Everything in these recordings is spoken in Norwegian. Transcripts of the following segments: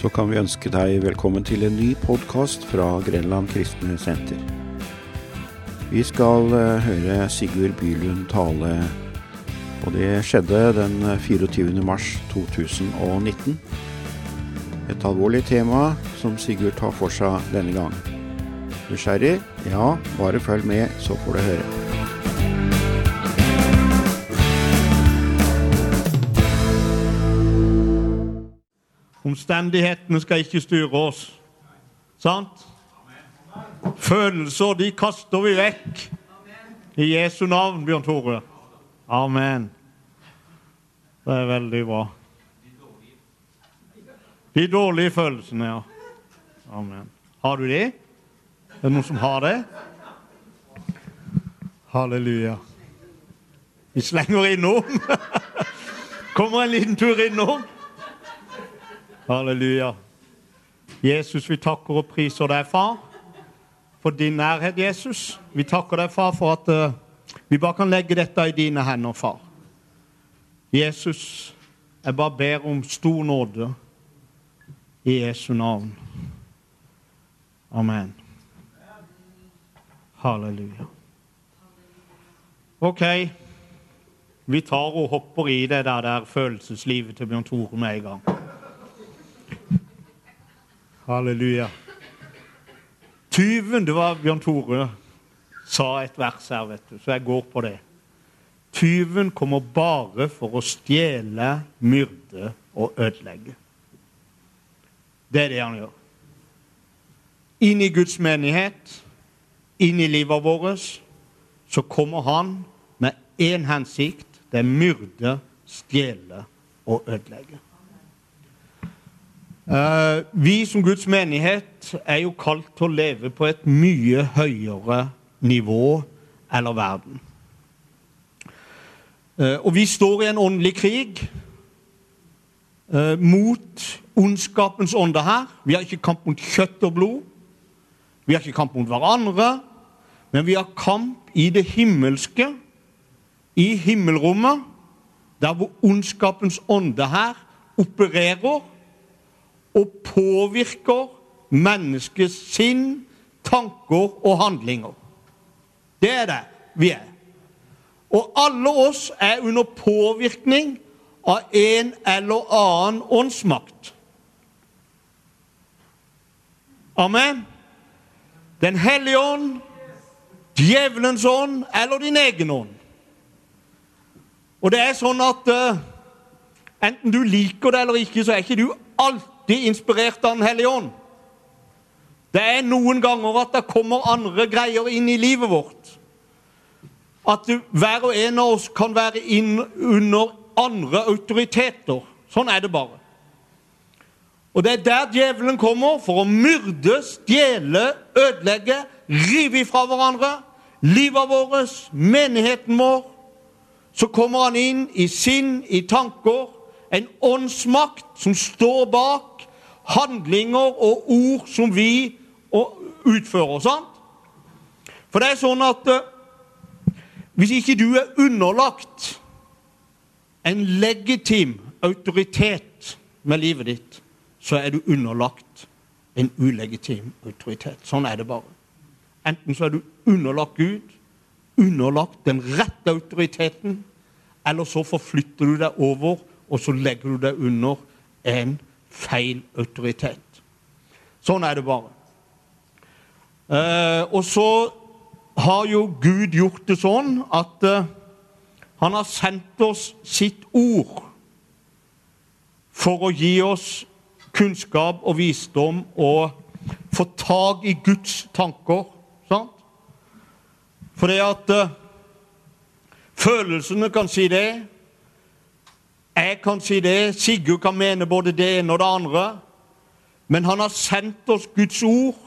så kan vi ønske deg velkommen til en ny podkast fra Grenland kristne senter. Vi skal eh, høre Sigurd Bylund tale, og det skjedde den 24. mars 2019. Et alvorlig tema som Sigurd tar for seg denne gang. Nysgjerrig? Ja, bare følg med, så får du høre. Omstendighetene skal ikke styre oss. Sant? Følelser, de kaster vi vekk. I Jesu navn, Bjørn Tore. Amen. Det er veldig bra. De dårlige følelsene, ja. Amen. Har du de? Er det noen som har det? Halleluja. Vi slenger innom. Kommer en liten tur innom. Halleluja. Jesus, vi takker og priser deg, far, for din nærhet, Jesus. Vi takker deg, far, for at uh, vi bare kan legge dette i dine hender, far. Jesus, jeg bare ber om stor nåde i Jesu navn. Amen. Halleluja. OK. Vi tar og hopper i det der, der følelseslivet til Bjørn Tore med en gang. Halleluja. Tyven, det var Bjørn Tore sa et vers her, vet du, så jeg går på det. Tyven kommer bare for å stjele, myrde og ødelegge. Det er det han gjør. Inn i Guds menighet, inn i livet vårt, så kommer han med én hensikt. Det er myrde, stjele og ødelegge. Uh, vi som Guds menighet er jo kalt til å leve på et mye høyere nivå eller verden. Uh, og vi står i en åndelig krig uh, mot ondskapens ånde her. Vi har ikke kamp mot kjøtt og blod. Vi har ikke kamp mot hverandre. Men vi har kamp i det himmelske, i himmelrommet, der hvor ondskapens ånde her opererer og påvirker menneskets sinn, tanker og handlinger. Det er det vi er. Og alle oss er under påvirkning av en eller annen åndsmakt. Amen. Den hellige ånd, djevelens ånd eller din egen ånd. Og det er sånn at uh, enten du liker det eller ikke, så er ikke du alltid inspirert av Den hellige ånd. Det er noen ganger at det kommer andre greier inn i livet vårt. At du, hver og en av oss kan være inn under andre autoriteter. Sånn er det bare. Og det er der djevelen kommer for å myrde, stjele, ødelegge, rive ifra hverandre. Livet vårt, menigheten vår. Så kommer han inn i sinn, i tanker. En åndsmakt som står bak handlinger og ord som vi utfører. sant? For det er sånn at uh, hvis ikke du er underlagt en legitim autoritet med livet ditt, så er du underlagt en ulegitim autoritet. Sånn er det bare. Enten så er du underlagt Gud, underlagt den rette autoriteten, eller så forflytter du deg over, og så legger du deg under en feil autoritet. Sånn er det bare. Eh, og så har jo Gud gjort det sånn at eh, han har sendt oss sitt ord for å gi oss kunnskap og visdom og få tak i Guds tanker. Sant? Fordi at eh, følelsene kan si det. Jeg kan si det. Sigurd kan mene både det ene og det andre. Men han har sendt oss Guds ord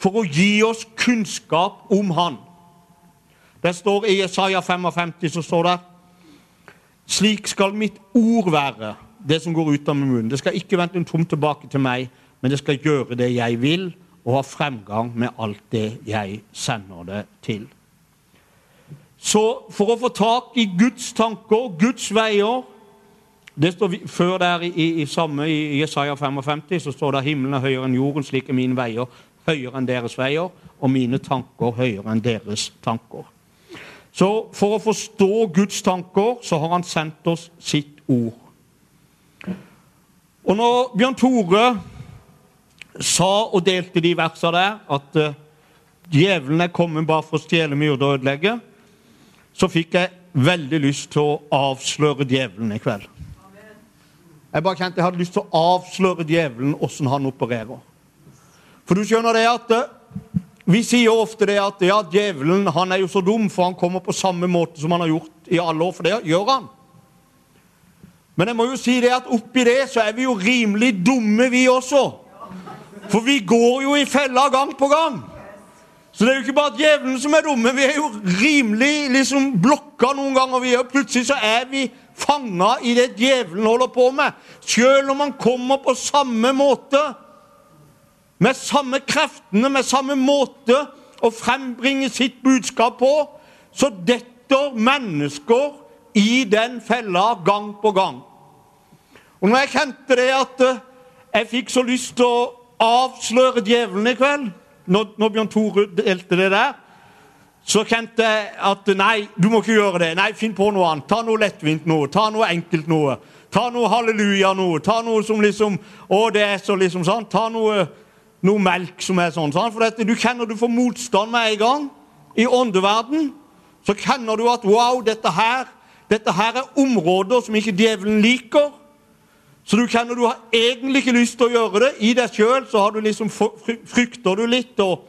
for å gi oss kunnskap om Han. Det står I Isaiah 55 så står det slik skal mitt ord være det som går ut av min munn. Det skal ikke vente en tom tilbake til meg, men det skal gjøre det jeg vil, og ha fremgang med alt det jeg sender det til. Så for å få tak i Guds tanker, Guds veier, Det står Før der i, i, samme i Jesaja 55 så står det himmelen er høyere enn jorden, slik er mine veier høyere enn deres veier, og mine tanker høyere enn deres tanker. Så for å forstå Guds tanker så har han sendt oss sitt ord. Og når Bjørn Tore sa og delte de versene der, at eh, djevelen er kommet bare for å stjele, myrde og ødelegge, så fikk jeg veldig lyst til å avsløre djevelen i kveld. Jeg bare kjente jeg hadde lyst til å avsløre djevelen, åssen han opererer. For du skjønner det at eh, vi sier ofte det at ja, djevelen han er jo så dum, for han kommer på samme måte som han har gjort i alle år. For det gjør han. Men jeg må jo si det at oppi det så er vi jo rimelig dumme, vi også. For vi går jo i fella gang på gang. Så det er jo ikke bare djevelen som er dumme. Vi er jo rimelig liksom blokka noen ganger. Vi er, plutselig så er vi fanga i det djevelen holder på med. Selv om han kommer på samme måte. Med samme kreftene, med samme måte å frembringe sitt budskap på, så detter mennesker i den fella gang på gang. Og når jeg kjente det at eh, jeg fikk så lyst til å avsløre djevelen i kveld, når, når Bjørn Tore delte det der, så kjente jeg at nei, du må ikke gjøre det. Nei, finn på noe annet. Ta noe lettvint noe. Ta noe enkelt noe. Ta noe halleluja noe. Ta noe som liksom Å, det er så liksom sånn. Ta noe, noe melk som er sånn. sånn. For dette, du kjenner du får motstand med en gang. I åndeverden så kjenner du at wow, dette her, dette her er områder som ikke djevelen liker. Så du kjenner du har egentlig ikke lyst til å gjøre det. I deg sjøl så liksom frykter du litt, og,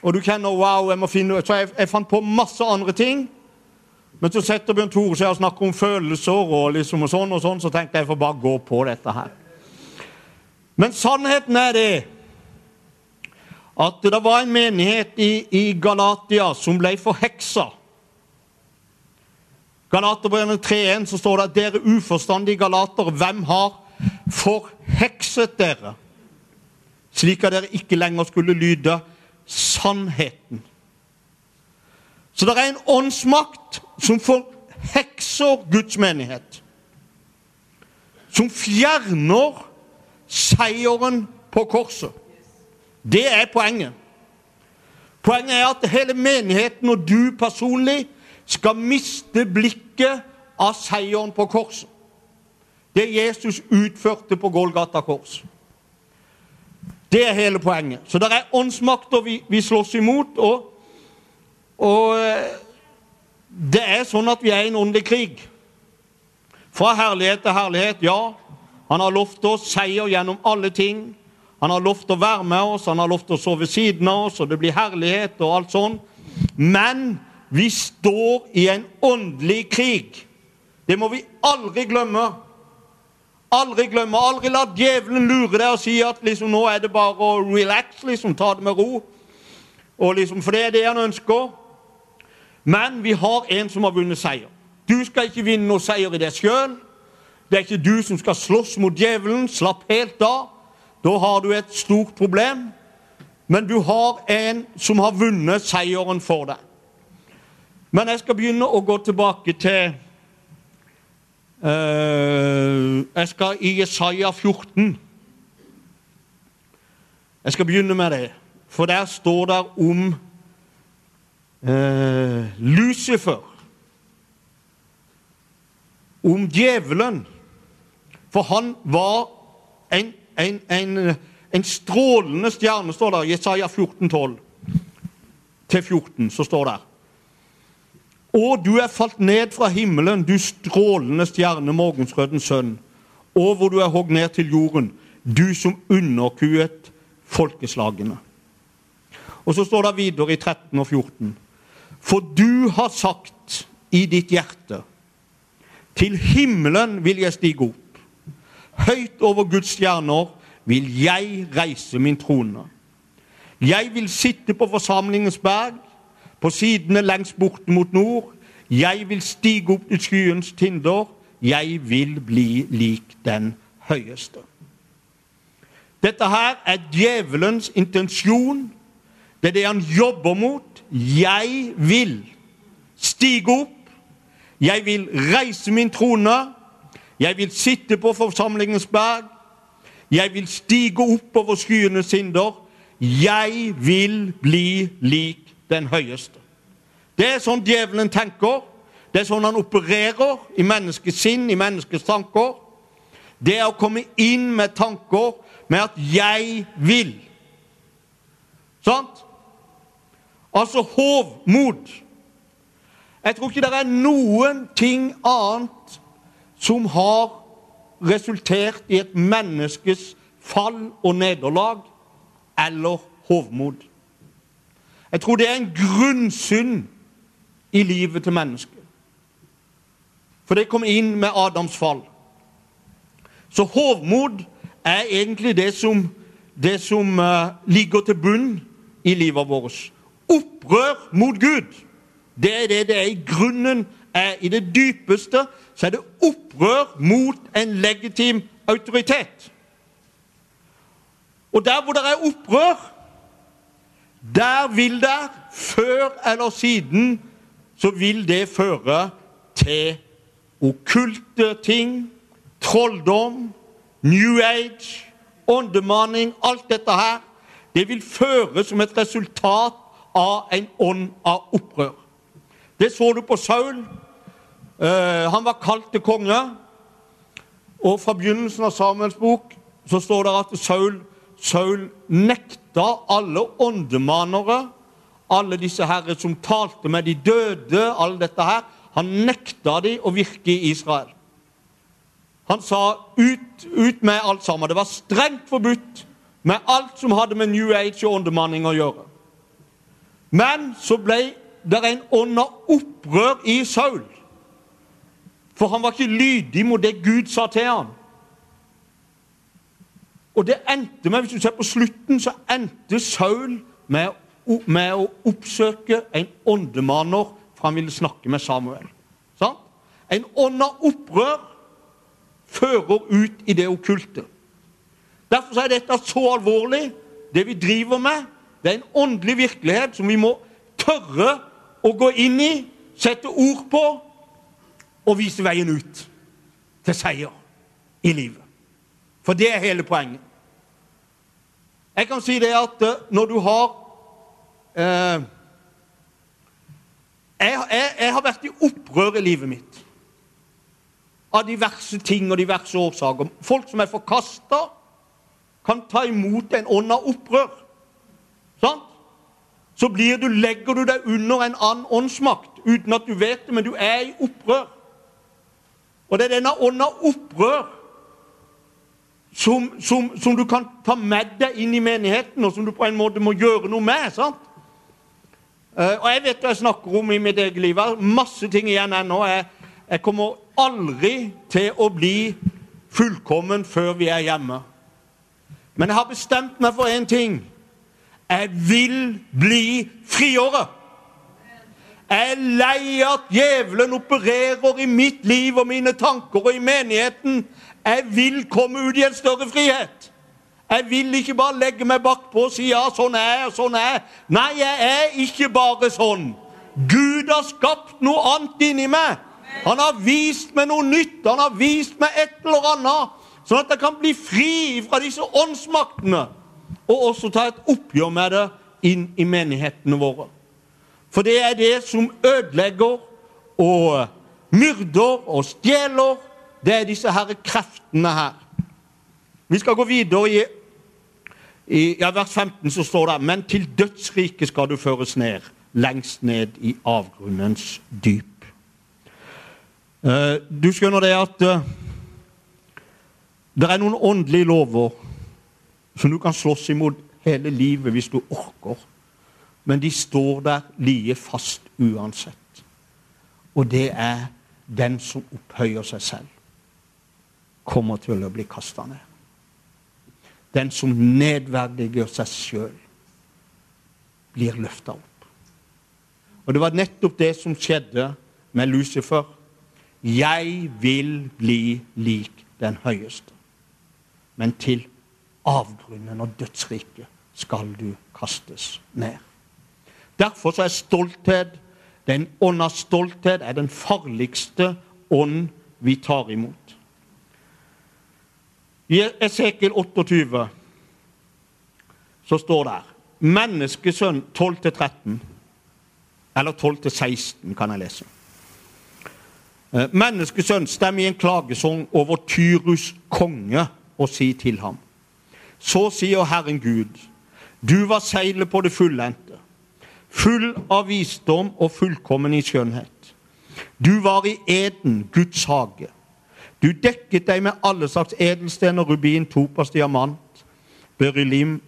og du kjenner wow, jeg må finne Så jeg, jeg fant på masse andre ting. Men så setter Bjørn Tore seg og snakker om følelser og liksom og sånn, og sånn, så tenkte jeg jeg får bare gå på dette her. Men sannheten er det at det var en menighet i, i Galatia som ble forheksa. Galaterbrevet 3.1 så står det at dere uforstandige galatere, hvem har forhekset dere? Slik at dere ikke lenger skulle lyde sannheten. Så det er en åndsmakt som forhekser Guds menighet. Som fjerner seieren på korset. Det er poenget. Poenget er at hele menigheten og du personlig skal miste blikket av seieren på korset. Det Jesus utførte på Golgata kors. Det er hele poenget. Så det er åndsmakter vi, vi slåss imot. Og, og eh, det er sånn at vi er i en åndelig krig. Fra herlighet til herlighet, ja. Han har lovt oss seier gjennom alle ting. Han har lovt å være med oss, han har lovt å sove ved siden av oss, og det blir herlighet og alt sånn. Men vi står i en åndelig krig. Det må vi aldri glemme. Aldri glemme, aldri la djevelen lure deg og si at liksom, nå er det bare å relax, liksom, ta det med ro. Og liksom, for det er det han ønsker. Men vi har en som har vunnet seier. Du skal ikke vinne noe seier i deg sjøl. Det er ikke du som skal slåss mot djevelen. Slapp helt av. Da har du et stort problem. Men du har en som har vunnet seieren for deg. Men jeg skal begynne å gå tilbake til Jeg skal i Jesaja 14. Jeg skal begynne med det, for der står det om eh, Lucifer. Om djevelen. For han var en, en, en, en strålende stjerne, står det i Jesaja 14, 12 til 14. Så står det og du er falt ned fra himmelen, du strålende stjerne, morgensrødens sønn. Og hvor du er hogd ned til jorden, du som underkuet folkeslagene. Og så står det videre i 13 og 14. For du har sagt i ditt hjerte, til himmelen vil jeg stige opp. Høyt over Guds stjerner vil jeg reise min trone. Jeg vil sitte på forsamlingens berg på sidene lengst borte mot nord. Jeg vil stige opp til skyens tinder. Jeg vil bli lik den høyeste. Dette her er djevelens intensjon. Det er det han jobber mot. Jeg vil stige opp. Jeg vil reise min trone. Jeg vil sitte på forsamlingens berg. Jeg vil stige opp over skyenes hinder. Jeg vil bli lik den høyeste. Det er sånn djevelen tenker. Det er sånn han opererer i menneskets sinn, i menneskets tanker. Det er å komme inn med tanker med at 'jeg vil'. Sant? Altså hovmod. Jeg tror ikke det er noen ting annet som har resultert i et menneskes fall og nederlag eller hovmod. Jeg tror det er en grunnsynd i livet til mennesket. For det kom inn med Adams fall. Så hovmod er egentlig det som, det som uh, ligger til bunn i livet vårt. Opprør mot Gud. Det er det det er i grunnen. er I det dypeste så er det opprør mot en legitim autoritet. Og der hvor det er opprør, der vil det, før eller siden, så vil det føre til okkulte ting, trolldom, New Age, åndemaning, Alt dette her. Det vil føre som et resultat av en ånd av opprør. Det så du på Saul. Uh, han var kalt til konge. Og fra begynnelsen av Samuels bok så står det at Saul, Saul nekta alle åndemanere, alle disse herre som talte med de døde, alle dette her. Han nekta de å virke i Israel. Han sa ut, ut med alt sammen. Det var strengt forbudt med alt som hadde med New Age og åndemanning å gjøre. Men så ble det en ånd av opprør i Saul. For han var ikke lydig mot det Gud sa til ham. Og det endte med, hvis du ser på slutten, så endte Saul med, med å oppsøke en åndemaner, for han ville snakke med Samuel. Sant? En ånd av opprør fører ut i det okkulte. Derfor er dette så alvorlig, det vi driver med. Det er en åndelig virkelighet som vi må tørre å gå inn i, sette ord på og vise veien ut til seier i livet. For det er hele poenget. Jeg kan si det at eh, når du har eh, jeg, jeg, jeg har vært i opprør i livet mitt av diverse ting og diverse årsaker. Folk som er forkasta, kan ta imot en ånd av opprør. Sant? Så du, legger du deg under en annen åndsmakt uten at du vet det, men du er i opprør. Og det er denne ånda opprør som, som, som, du kan ta med deg inn i menigheten, og som du på en måte må gjøre noe med. sant? Uh, og jeg vet hva jeg snakker om i mitt eget liv. Masse ting igjen ennå. Jeg, jeg kommer aldri til å bli fullkommen før vi er hjemme. Men jeg har bestemt meg for én ting. Jeg vil bli friåret. Jeg er lei at djevelen opererer i mitt liv og mine tanker og i menigheten. Jeg vil komme ut i en større frihet. Jeg vil ikke bare legge meg bakpå og si ja, sånn er jeg, sånn er jeg. Nei, jeg er ikke bare sånn. Gud har skapt noe annet inni meg. Han har vist meg noe nytt. Han har vist meg et eller annet. Sånn at jeg kan bli fri fra disse åndsmaktene. Og også ta et oppgjør med det inn i menighetene våre. For det er det som ødelegger og myrder og stjeler. Det er disse herre kreftene her. Vi skal gå videre. I, i ja, vers 15 så står det Men til dødsriket skal du føres ned, lengst ned i avgrunnens dyp. Eh, du skjønner det at eh, det er noen åndelige lover som du kan slåss imot hele livet hvis du orker. Men de står der like fast uansett. Og det er den som opphøyer seg selv, kommer til å bli kasta ned. Den som nedverdiger seg sjøl, blir løfta opp. Og det var nettopp det som skjedde med Lucifer. Jeg vil bli lik den høyeste. Men til avgrunnen og dødsriket skal du kastes ned. Derfor er stolthet, den ånd av stolthet, er den farligste ånd vi tar imot. I Esekiel 28 så står det Menneskesønn 12-13, eller 12-16 kan jeg lese. Eh, Menneskesønn, stem i en klagesang over Tyrus konge og si til ham. Så sier Herren Gud, du var seilet på det fullendte, full av visdom og fullkommen i skjønnhet. Du var i eden, Guds hage. Du dekket deg med alle slags edelstener, rubin, topas, diamant, berylim,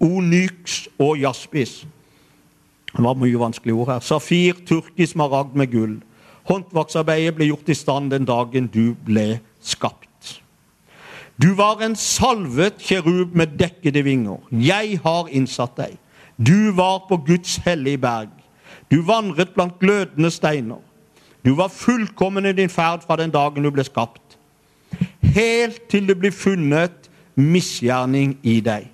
onyx og jaspis. Det var mye vanskelige ord her. Safir, turkisk smaragd med gull. Håndverksarbeidet ble gjort i stand den dagen du ble skapt. Du var en salvet kjerub med dekkede vinger. Jeg har innsatt deg. Du var på Guds hellige berg. Du vandret blant glødende steiner. Du var fullkommen i din ferd fra den dagen du ble skapt, helt til det blir funnet misgjerning i deg.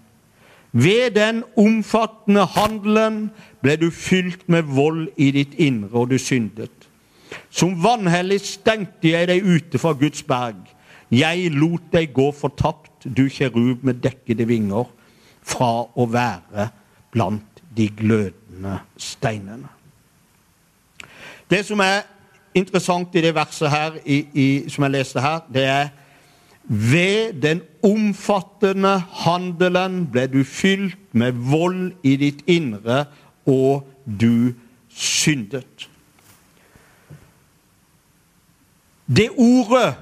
Ved den omfattende handelen ble du fylt med vold i ditt indre, og du syndet. Som vanhellig stengte jeg deg ute fra Guds berg. Jeg lot deg gå fortapt, du kjerub med dekkede vinger, fra å være blant de glødende steinene. Det som er interessant i det verset her, i, i, som jeg leste her, det er ved den omfattende handelen ble du fylt med vold i ditt indre, og du syndet. Det ordet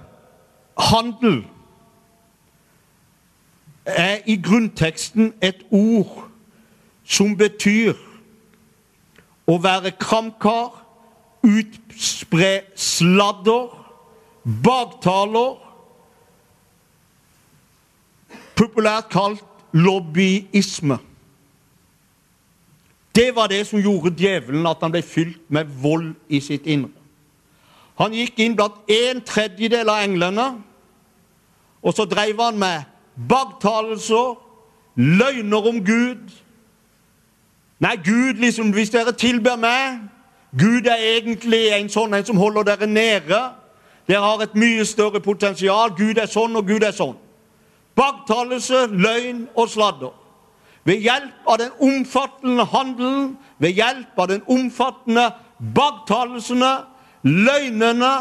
handel er i grunnteksten et ord som betyr å være kramkar, utspre sladder, baktaler Populært kalt lobbyisme. Det var det som gjorde djevelen at han ble fylt med vold i sitt indre. Han gikk inn blant en tredjedel av englene, og så drev han med baktalelser, løgner om Gud. Nei, Gud, liksom, hvis dere tilber meg Gud er egentlig en sånn en som holder dere nede. Dere har et mye større potensial. Gud er sånn, og Gud er sånn. Baktalelse, løgn og sladder. Ved hjelp av den omfattende handelen, ved hjelp av den omfattende baktalelsene, løgnene,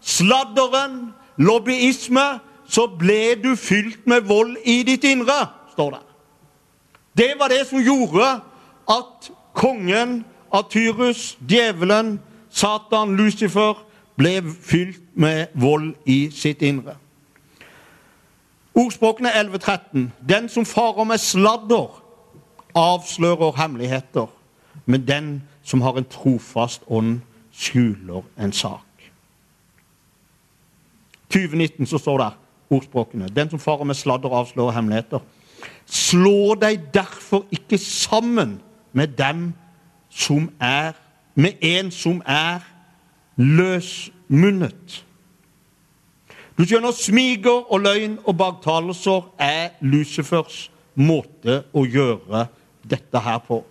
sladderen, lobbyisme, så ble du fylt med vold i ditt indre, står det. Det var det som gjorde at kongen at Tyrus, djevelen, Satan, Lucifer, ble fylt med vold i sitt indre. Ordspråkene 11.13.: Den som farer med sladder, avslører hemmeligheter, men den som har en trofast ånd, skjuler en sak. 2019 så står det ordspråkene. Den som farer med sladder, avslører hemmeligheter. Slå deg derfor ikke sammen med dem som er med en som er løsmunnet. Du skjønner, smiger og løgn og baktalelser er Lucifers måte å gjøre dette her på.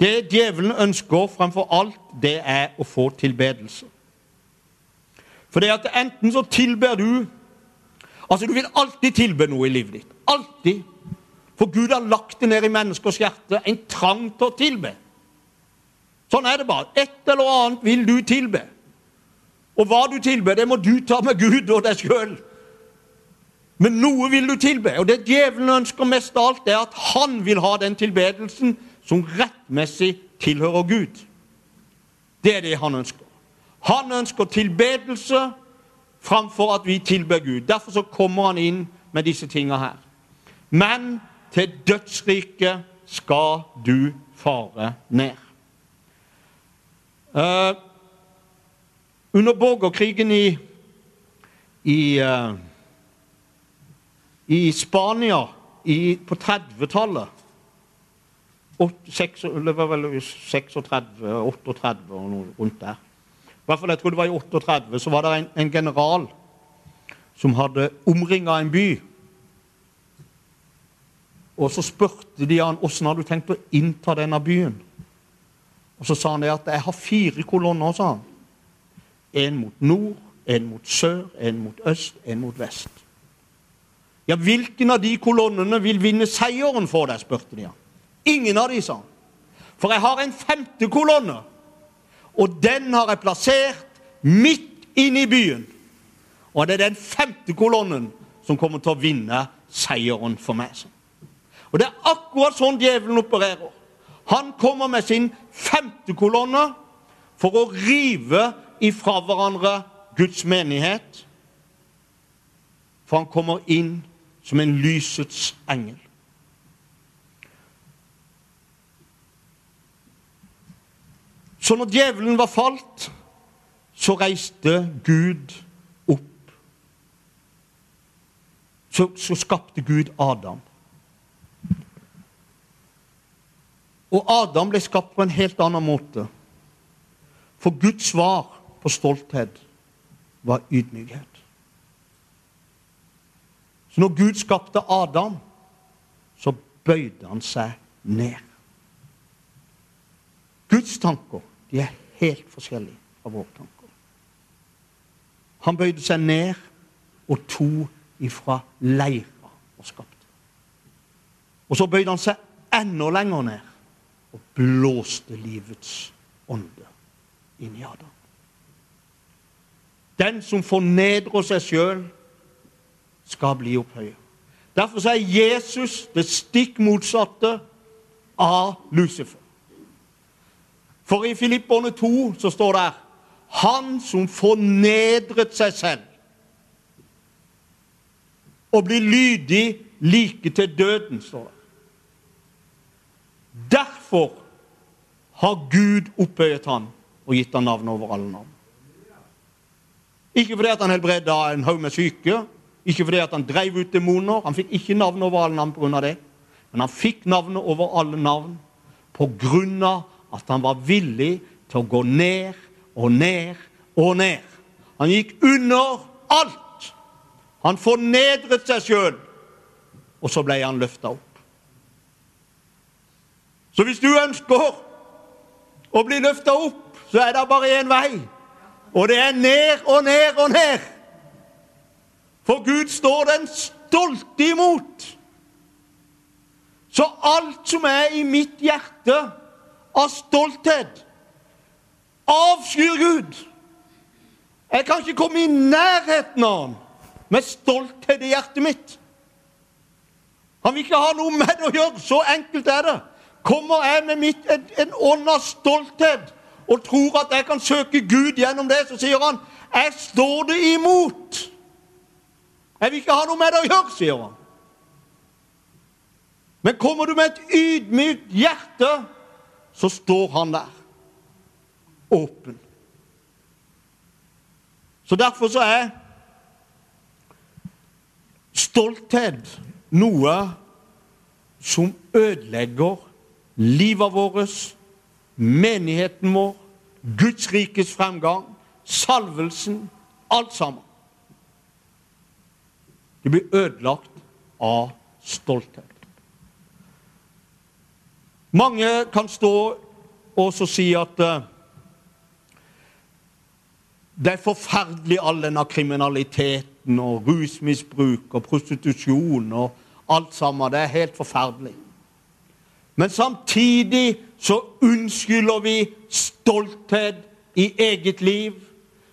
Det djevelen ønsker fremfor alt, det er å få tilbedelse. For det at enten så tilber du Altså, du vil alltid tilbe noe i livet ditt. Alltid. For Gud har lagt det ned i menneskers hjerte en trang til å tilbe. Sånn er det bare. Et eller annet vil du tilbe. Og hva du tilber, det må du ta med Gud og deg sjøl. Men noe vil du tilbe, og det djevelen ønsker mest av alt, er at han vil ha den tilbedelsen som rettmessig tilhører Gud. Det er det han ønsker. Han ønsker tilbedelse framfor at vi tilber Gud. Derfor så kommer han inn med disse tinga her. Men til dødsriket skal du fare ned. Uh, under borgerkrigen i, i, uh, i Spania i, på 30-tallet Det var vel 36, 38 og noe rundt der. I hvert fall, jeg tror det var i 38, så var det en, en general som hadde omringa en by. Og så spurte de han åssen har du tenkt å innta denne byen. Og Så sa han det at 'jeg har fire kolonner', sa han. En mot nord, en mot sør, en mot øst, en mot vest. Ja, hvilken av de kolonnene vil vinne seieren for deg, spurte de han. Ingen av de, sa han. For jeg har en femte kolonne, og den har jeg plassert midt inne i byen. Og det er den femte kolonnen som kommer til å vinne seieren for meg. Og det er akkurat sånn djevelen opererer. Han kommer med sin femte kolonne for å rive ifra hverandre Guds menighet. For han kommer inn som en lysets engel. Så når djevelen var falt, så reiste Gud opp. Så, så skapte Gud Adam. Og Adam ble skapt på en helt annen måte. For Guds svar på stolthet var ydmykhet. Så når Gud skapte Adam, så bøyde han seg ned. Guds tanker de er helt forskjellige fra våre tanker. Han bøyde seg ned og to ifra leira og skapte. Og så bøyde han seg enda lenger ned og blåste livets ånde inn i Adam. Den som fornedrer seg sjøl, skal bli opphøyet. Derfor er Jesus det stikk motsatte av Lucifer. For i Filipperne 2 så står det Han som fornedret seg selv og blir lydig like til døden, står det. Derfor har Gud opphøyet han og gitt han navn over alle navn. Ikke fordi han helbreda en haug med syke, ikke fordi han drev ut demoner. Han fikk ikke navn over alle navn pga. det. Men han fikk navnet over alle navn pga. at han var villig til å gå ned og ned og ned. Han gikk under alt. Han fornedret seg sjøl, og så ble han løfta opp. Så hvis du ønsker å bli løfta opp, så er det bare én vei. Og det er ned og ned og ned. For Gud står den stolte imot. Så alt som er i mitt hjerte av stolthet, avskyr Gud. Jeg kan ikke komme i nærheten av ham med stolthet i hjertet mitt. Han vil ikke ha noe med det å gjøre. Så enkelt er det. Kommer jeg med mitt, en, en ånd av stolthet og tror at jeg kan søke Gud gjennom det, så sier han jeg står det imot. Jeg vil ikke ha noe med det å gjøre, sier han. Men kommer du med et ydmykt hjerte, så står han der, åpen. Så derfor så er stolthet noe som ødelegger livet vårt, menigheten vår, Guds rikes fremgang, salvelsen, alt sammen. Det blir ødelagt av stolthet. Mange kan stå og si at uh, det er forferdelig all denne kriminaliteten og rusmisbruk og prostitusjon og alt sammen. Det er helt forferdelig. Men samtidig så unnskylder vi stolthet i eget liv,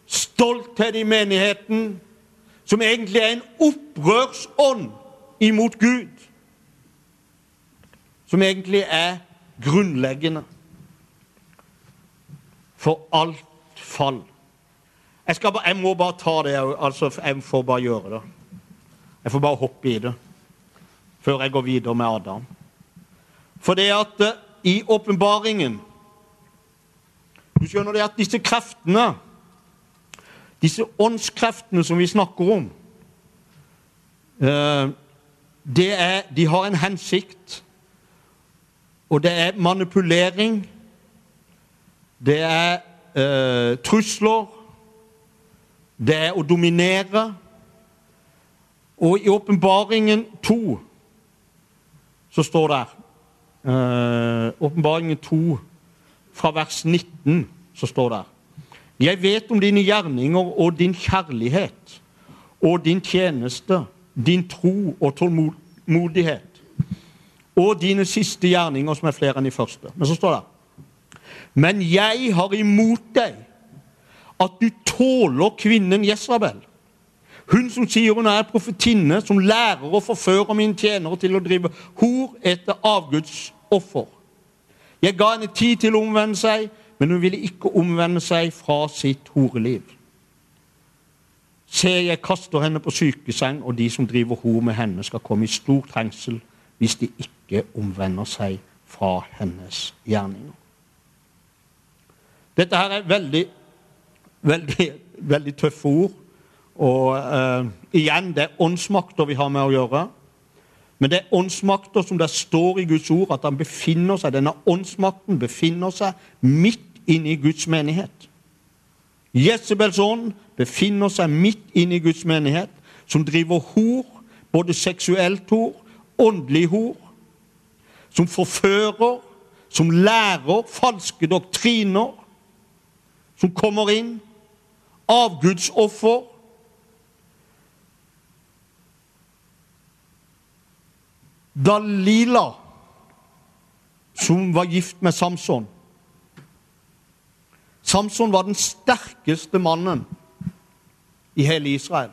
stolthet i menigheten, som egentlig er en opprørsånd imot Gud. Som egentlig er grunnleggende for alt fall. Jeg, bare, jeg må bare ta det altså Jeg får bare gjøre det. Jeg får bare hoppe i det før jeg går videre med Adam. For det at uh, i åpenbaringen Du skjønner det at disse kreftene disse åndskreftene som vi snakker om, eh, det er, de har en hensikt. Og det er manipulering. Det er eh, trusler. Det er å dominere. Og i Åpenbaringen 2 så står det eh, Åpenbaringen 2 fra vers 19 så står det jeg vet om dine gjerninger og din kjærlighet og din tjeneste, din tro og tålmodighet og dine siste gjerninger, som er flere enn de første. Men så står det Men jeg har imot deg at du tåler kvinnen Jesrabel. Hun som sier hun er profetinne, som lærer og forfører mine tjenere til å drive hor etter avgudsoffer. Jeg ga henne tid til å omvende seg, men hun ville ikke omvende seg fra sitt horeliv. Se, jeg kaster henne på sykeseng, og de som driver hor med henne, skal komme i stor trengsel hvis de ikke omvender seg fra hennes gjerninger. Dette her er veldig, veldig, veldig tøffe ord. Og uh, igjen, det er åndsmakter vi har med å gjøre. Men det er åndsmakter som det står i Guds ord, at han befinner seg, denne åndsmakten befinner seg midt inne i Guds menighet. Jesebels ånd befinner seg midt inne i Guds menighet, som driver hor, både seksuelt hor, åndelig hor, som forfører, som lærer falske doktriner, som kommer inn, avgudsoffer. Dalila, som var gift med Samson Samson var den sterkeste mannen i hele Israel.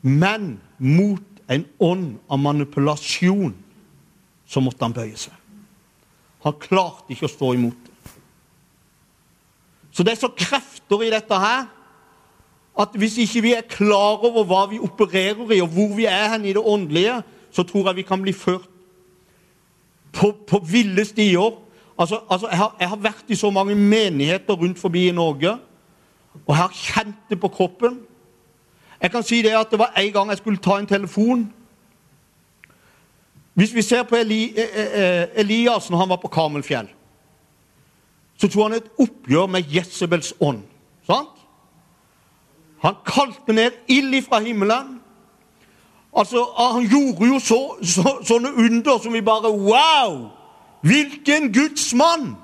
Men mot en ånd av manipulasjon så måtte han bøye seg. Han klarte ikke å stå imot det. Så det er så krefter i dette her at hvis ikke vi er klar over hva vi opererer i, og hvor vi er hen i det åndelige, så tror jeg vi kan bli ført på, på ville stier Altså, altså jeg, har, jeg, har, vært i så mange menigheter rundt forbi i Norge, og jeg har kjent det på kroppen. Jeg kan si det at det var en gang jeg skulle ta en telefon. Hvis vi ser på Eli, eh, eh, eh Elias når han var på Karmelfjell, så tok han et oppgjør med Jesebels ånd. Sant? Han kalte ned ild fra himmelen. Altså, Han gjorde jo så, så, sånne under som vi bare Wow! Hvilken Guds mann!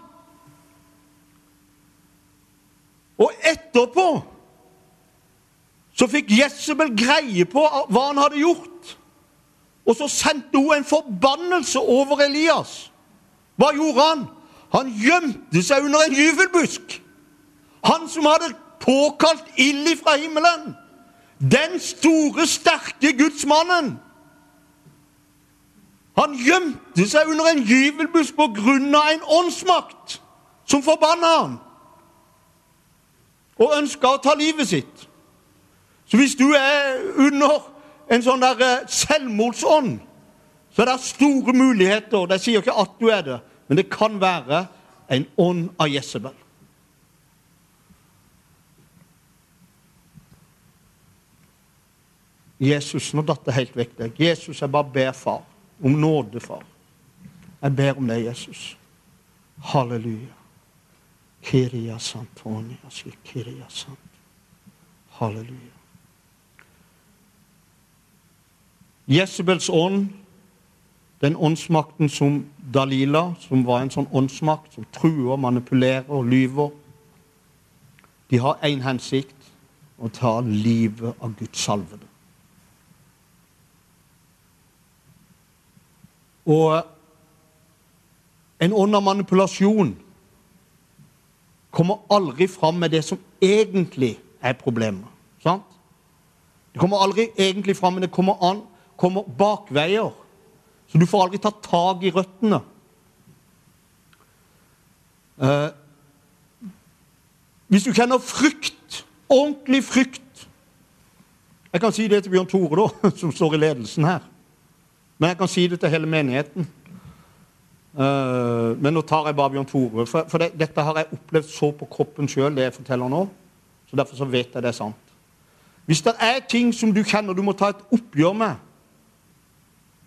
Og etterpå så fikk Jesabel greie på hva han hadde gjort. Og så sendte hun en forbannelse over Elias. Hva gjorde han? Han gjemte seg under en gyvelbusk. Han som hadde påkalt ild fra himmelen. Den store, sterke gudsmannen. Han gjemte seg under en gyvelbusk på grunn av en åndsmakt som forbanna han og ønska å ta livet sitt. Så hvis du er under en sånn der eh, selvmordsånd, så er det store muligheter. De sier ikke at du er det, men det kan være en ånd av Jesebel. Jesus, nå datt det helt vekk deg. Jesus, jeg bare ber, far om nåde, far. Jeg ber om deg, Jesus. Halleluja. Kiria santonia, kiria sant. Halleluja. Jesabels ånd, den åndsmakten som Dalila, som var en sånn åndsmakt som truer, manipulerer og lyver, de har én hensikt å ta livet av Guds salvede. Og en ånd av manipulasjon kommer aldri fram med det som egentlig er problemet. Sant? Det kommer aldri egentlig fram, men det kommer, an, kommer bakveier. Så du får aldri tatt tak i røttene. Eh, hvis du kjenner frykt, ordentlig frykt Jeg kan si det til Bjørn Tore, da, som står i ledelsen her. Men jeg kan si det til hele menigheten. Uh, men nå tar jeg bare Bjørn Tore. For, for det, dette har jeg opplevd så på kroppen sjøl, det jeg forteller nå. Så derfor så vet jeg det er sant. Hvis det er ting som du kjenner du må ta et oppgjør med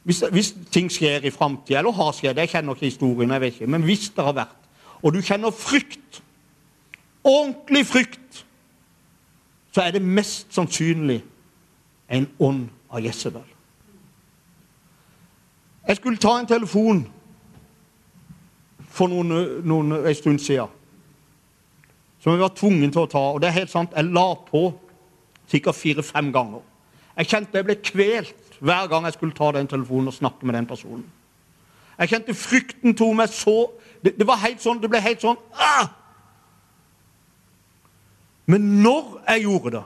Hvis, hvis ting skjer i framtida, eller har skjedd Jeg kjenner ikke historien, jeg vet ikke, men hvis det har vært, og du kjenner frykt, ordentlig frykt, så er det mest sannsynlig en ånd av Jesebel. Jeg skulle ta en telefon for noen, noen, en stund siden. Som jeg var tvungen til å ta. Og det er helt sant, jeg la på sikkert fire-fem ganger. Jeg kjente jeg ble kvelt hver gang jeg skulle ta den telefonen og snakke med den personen. Jeg kjente frykten tok meg så det, det, var helt sånn, det ble helt sånn ah! Men når jeg gjorde det,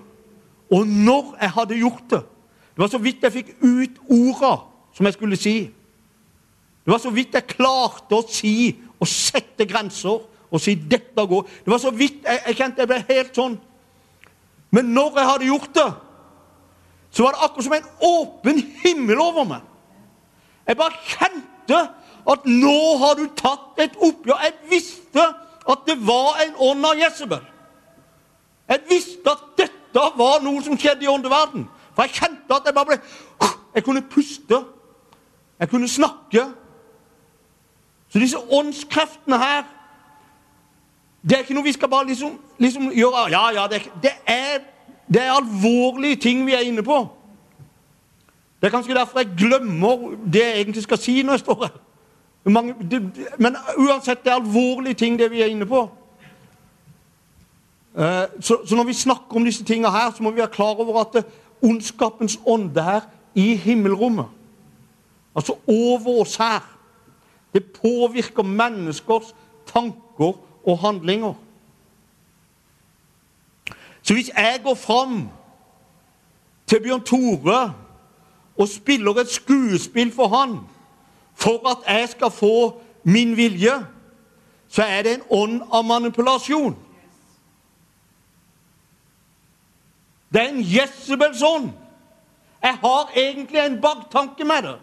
og når jeg hadde gjort det Det var så vidt jeg fikk ut orda som jeg skulle si. Det var så vidt jeg klarte å si og sette grenser og si 'dette går'. Det var så vidt jeg, jeg kjente jeg ble helt sånn. Men når jeg hadde gjort det, så var det akkurat som en åpen himmel over meg. Jeg bare kjente at nå har du tatt et oppgjør. Jeg visste at det var en ånd av Jesabel. Jeg visste at dette var noe som skjedde i åndeverden. For jeg kjente at jeg bare ble Jeg kunne puste. Jeg kunne snakke. Så disse åndskreftene her Det er ikke noe vi skal bare liksom, liksom gjøre Ja, ja, det er, det, er, det er alvorlige ting vi er inne på. Det er kanskje derfor jeg glemmer det jeg egentlig skal si når jeg står her. Det, men uansett, det er alvorlige ting, det vi er inne på. Uh, så, når vi snakker om disse tingene her, så må vi være klar over at uh, ondskapens ånde her i himmelrommet, altså over oss her, det påvirker menneskers tanker og handlinger. Så hvis jeg går fram til Bjørn Tore og spiller et skuespill for han for at jeg skal få min vilje, så er det en ånd av manipulasjon. Det er en Jesabels ånd. Jeg har egentlig en baktanke med det.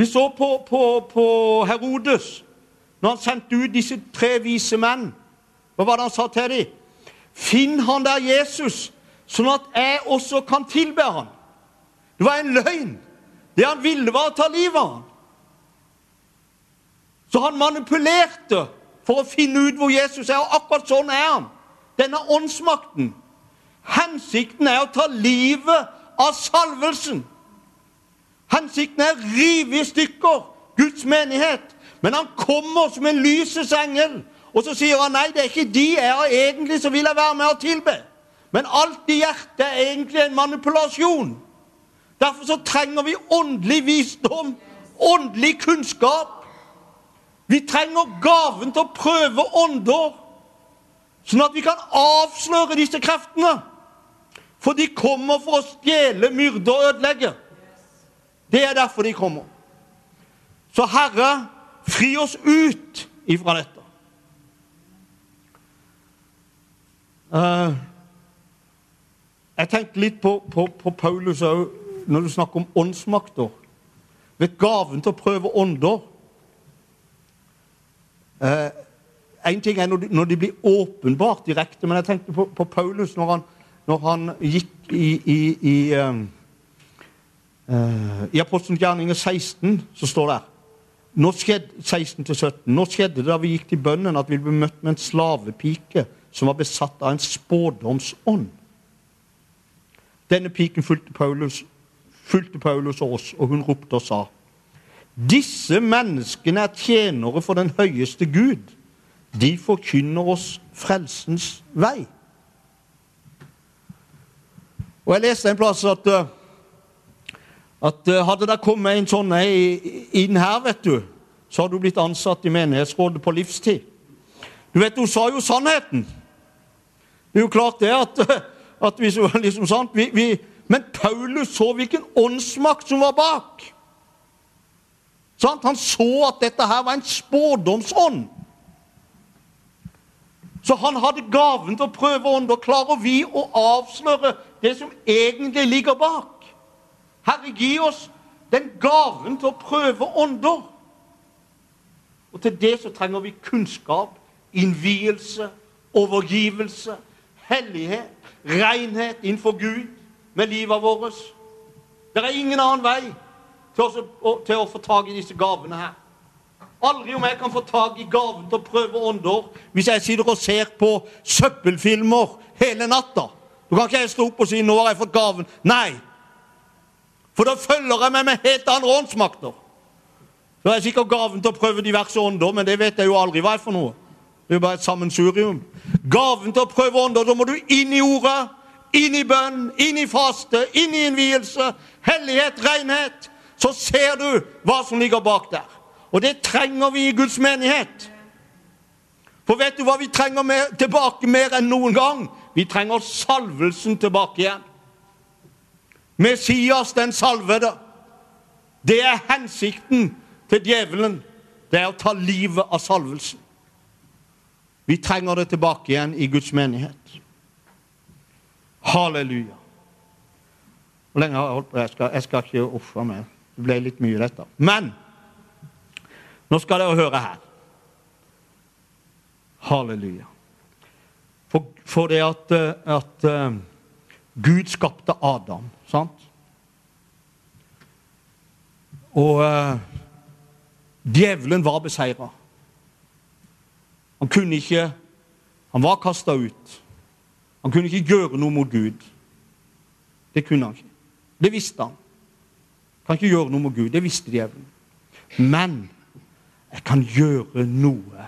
Vi så på, på, på Herodes når han sendte ut disse tre vise menn. Hva var det han sa til dem? Finn han der Jesus, sånn at jeg også kan tilbe han. Det var en løgn. Det han ville, var å ta livet av han. Så han manipulerte for å finne ut hvor Jesus er, og akkurat sånn er han. Denne åndsmakten. Hensikten er å ta livet av salvelsen. Hensikten er å rive i stykker Guds menighet. Men han kommer som en lysets engel, og så sier han nei, det er ikke de jeg har egentlig som vil jeg være med og tilbe. Men alt i hjertet er egentlig en manipulasjon. Derfor så trenger vi åndelig visdom, åndelig kunnskap. Vi trenger gaven til å prøve ånder, sånn at vi kan avsløre disse kreftene. For de kommer for å stjele, myrde og ødelegge. Det er derfor de kommer. Så Herre, fri oss ut ifra dette. Uh, jeg tenkte litt på, på, på Paulus òg når du snakker om åndsmakter. Ved gaven til å prøve ånder. Én en ting er når de, når de, blir åpenbart direkte, men jeg tenkte på, på Paulus når han, når han, gikk i, i, i Uh, I Apostelens gjerninger 16 så står det nå skjedde, 16-17, nå skjedde det da vi gikk til bønnen, at vi ble møtt med en slavepike som var besatt av en spådomsånd. Denne piken fulgte Paulus, fulgte Paulus og oss, og hun ropte og sa Disse menneskene er tjenere for den høyeste Gud. De forkynner oss frelsens vei. Og Jeg leste en plass at uh, at uh, hadde det kommet en sånn inn her, vet du, så hadde du blitt ansatt i menighetsrådet på livstid. Du vet, Hun sa jo sannheten. Det er jo klart det at, at vi, liksom sant, vi, vi, Men Paulus så hvilken åndsmakt som var bak. Sant? Han så at dette her var en spådomsånd. Så han hadde gaven til å prøve ånder. Klarer vi å avsløre det som egentlig ligger bak? Herre, gi oss den gaven til å prøve ånder. Og til det så trenger vi kunnskap, innvielse, overgivelse, hellighet, renhet innenfor Gud med livet vårt. Det er ingen annen vei til å, til å få tak i disse gavene her. Aldri om jeg kan få tak i gaven til å prøve ånder hvis jeg sitter og ser på søppelfilmer hele natta. Da kan ikke jeg stå opp og si 'nå har jeg fått gaven'. Nei, for da følger jeg meg med helt andre åndsmakter. Så er jeg sikkert gaven til å prøve diverse ånder, men det vet jeg jo aldri hva er for noe. Det er jo bare et sammensurium. Gaven til å prøve ånder, da må du inn i ordet, inn i bønn, inn i faste, inn i innvielse, hellighet, renhet, så ser du hva som ligger bak der. Og det trenger vi i Guds menighet. For vet du hva vi trenger mer, tilbake mer enn noen gang? Vi trenger salvelsen tilbake igjen. Messias, den salvede. Det er hensikten til djevelen. Det er å ta livet av salvelsen. Vi trenger det tilbake igjen i Guds menighet. Halleluja. Hvor lenge har jeg holdt på? Jeg skal, jeg skal ikke ofre mer. Det ble litt mye, dette. Men nå skal dere høre her. Halleluja. For, for det at, at uh, Gud skapte Adam, sant? Og eh, djevelen var beseira. Han kunne ikke Han var kasta ut. Han kunne ikke gjøre noe mot Gud. Det kunne han ikke. Det visste han. Kan ikke gjøre noe mot Gud. Det visste djevelen. Men jeg kan gjøre noe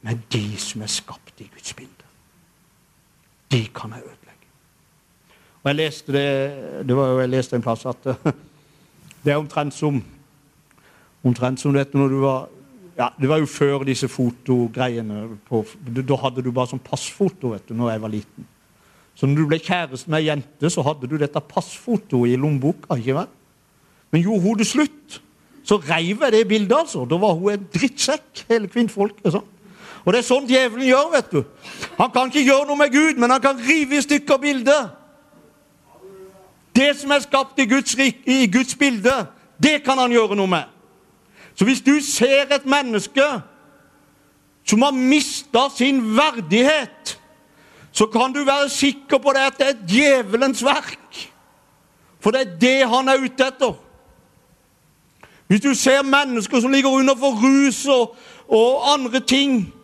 med de som er skapt i Guds bilde. De kan jeg ødelegge. Og Jeg leste det, det var jo, jeg leste en plass at det er omtrent som omtrent som dette når du var ja, Det var jo før disse fotogreiene. Da hadde du bare sånn passfoto vet du, når jeg var liten. Så når du ble kjæreste med ei jente, så hadde du dette passfotoet i lommeboka. ikke vel? Men gjorde hun det slutt, så reiv jeg det bildet. altså. Da var hun en drittsekk, hele kvinnfolket. sånn. Og det er sånn djevelen gjør. vet du. Han kan ikke gjøre noe med Gud, men han kan rive i stykker bildet. Det som er skapt i Guds, i Guds bilde, det kan han gjøre noe med. Så hvis du ser et menneske som har mista sin verdighet, så kan du være sikker på det at det er djevelens verk. For det er det han er ute etter. Hvis du ser mennesker som ligger under for rus og, og andre ting,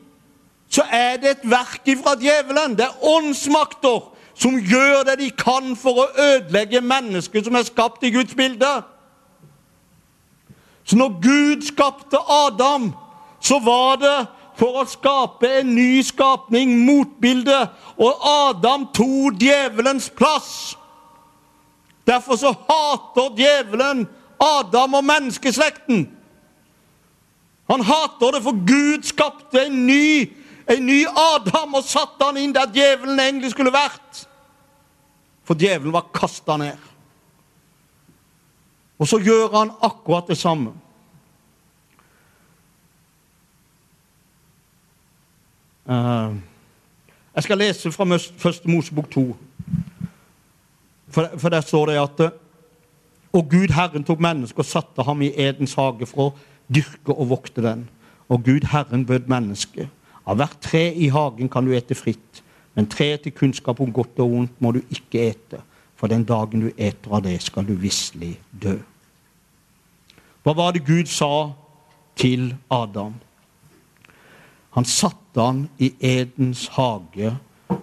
så er det et verk fra djevelen. Det er åndsmakter som gjør det de kan for å ødelegge mennesket som er skapt i Guds bilde. Så når Gud skapte Adam, så var det for å skape en ny skapning, motbilde. Og Adam tok djevelens plass. Derfor så hater djevelen Adam og menneskeslekten. Han hater det, for Gud skapte en ny, en ny Adam og satte han inn der djevelen egentlig skulle vært. For djevelen var kasta ned. Og så gjør han akkurat det samme. Uh, jeg skal lese fra Første Mosebok 2. For, der står det at Og Gud Herren tok mennesket og satte ham i Edens hage for å dyrke og vokte den. Og Gud Herren bød mennesket. Av hvert tre i hagen kan du ete fritt, men treet til kunnskap om godt og vondt må du ikke ete for den dagen du eter av det, skal du visselig dø. Hva var det Gud sa til Adam? Han satte han i Edens hage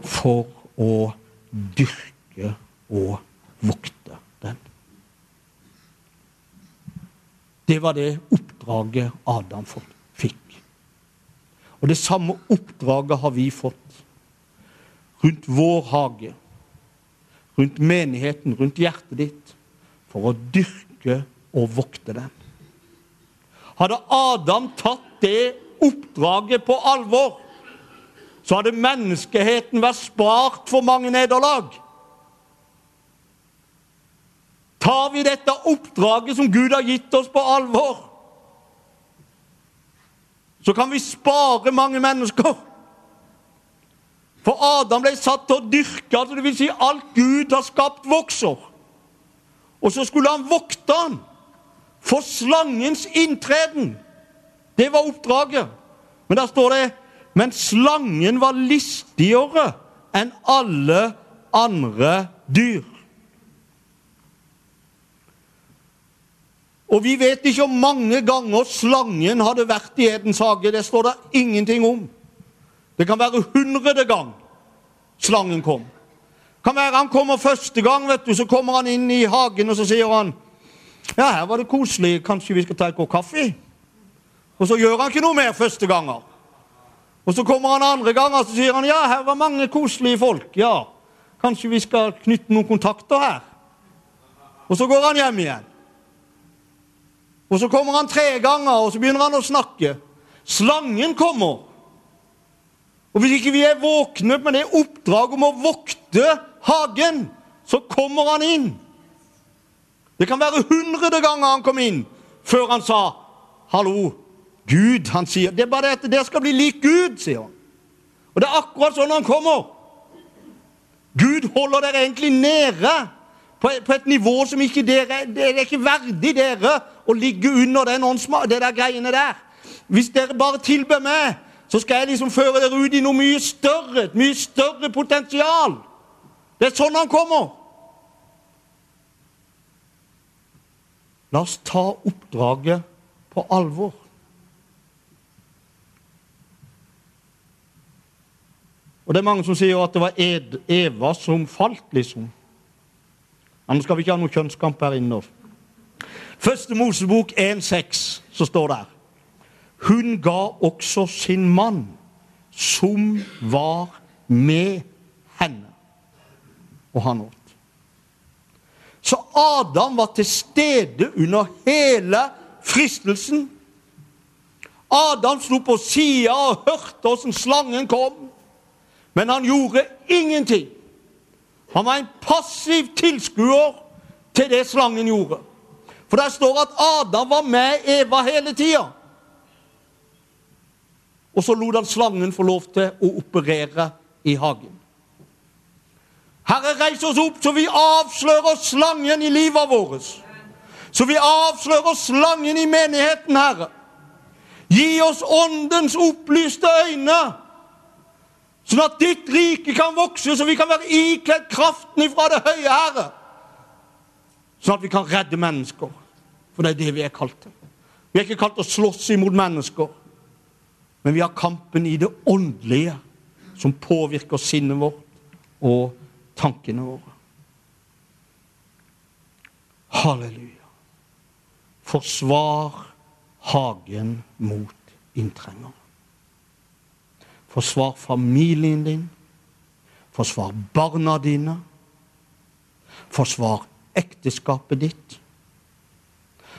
for å dyrke og vokte den. Det var det oppdraget Adam fikk. Og det samme oppdraget har vi fått rundt vår hage rundt menigheten, rundt hjertet ditt, for å dyrke og vokte den. Hadde Adam tatt det oppdraget på alvor, så hadde menneskeheten vært spart for mange nederlag. Tar vi dette oppdraget som Gud har gitt oss, på alvor, så kan vi spare mange mennesker. For Adam ble satt til å dyrke, altså vil si alt Gud har skapt, vokser. Og så skulle han vokte han for slangens inntreden. Det var oppdraget. Men der står det Men slangen var listigere enn alle andre dyr. Og vi vet ikke hvor mange ganger slangen hadde vært i Edens hage. Det står det ingenting om. Det kan være hundrede gang slangen kom. Kan være Han kommer første gang, vet du, så kommer han inn i hagen og så sier han ja, her var det koselig, kanskje vi skal ta en kopp kaffe? Og så gjør han ikke noe mer første ganger. Og så kommer han andre ganger og sier han ja, her var mange koselige folk. ja. Kanskje vi skal knytte noen kontakter her? Og så går han hjem igjen. Og så kommer han tre ganger, og så begynner han å snakke. Slangen kommer. Og hvis ikke vi er våkne med det oppdraget om å vokte hagen, så kommer han inn. Det kan være hundrede ganger han kom inn før han sa 'hallo'. Gud, han sier. Det er bare det at skal bli lik Gud, sier han. Og det er akkurat sånn han kommer. Gud holder dere egentlig nede på, på et nivå som ikke dere Det er ikke verdig dere å ligge under den åndsma, det der greiene der. Hvis dere bare tilber meg, så skal jeg liksom føre dere ut i noe mye større, et mye større potensial. Det er sånn han kommer. La oss ta oppdraget på alvor. Og Det er mange som sier at det var Eva som falt, liksom. Nå skal vi ikke ha noe kjønnskamp her inne. Første Mosebok 1,6 så står det her Hun ga også sin mann, som var med henne, og han åt. Så Adam var til stede under hele fristelsen. Adam sto på sida og hørte åssen slangen kom, men han gjorde ingenting. Han var en passiv tilskuer til det slangen gjorde. For der står at Adam var med Eva hele tida. Og så lot han slangen få lov til å operere i hagen. Herre, reis oss opp så vi avslører slangen i livet vårt. Så vi avslører slangen i menigheten, Herre. Gi oss åndens opplyste øyne, sånn at ditt rike kan vokse, så vi kan være ikledd kraften ifra det høye, Herre. Sånn at vi kan redde mennesker. For det er det vi er kalt til. Vi er ikke kalt til å slåss imot mennesker, men vi har kampen i det åndelige, som påvirker sinnet vårt og tankene våre. Halleluja. Forsvar hagen mot inntrengere. Forsvar familien din. Forsvar barna dine. Forsvar ekteskapet ditt.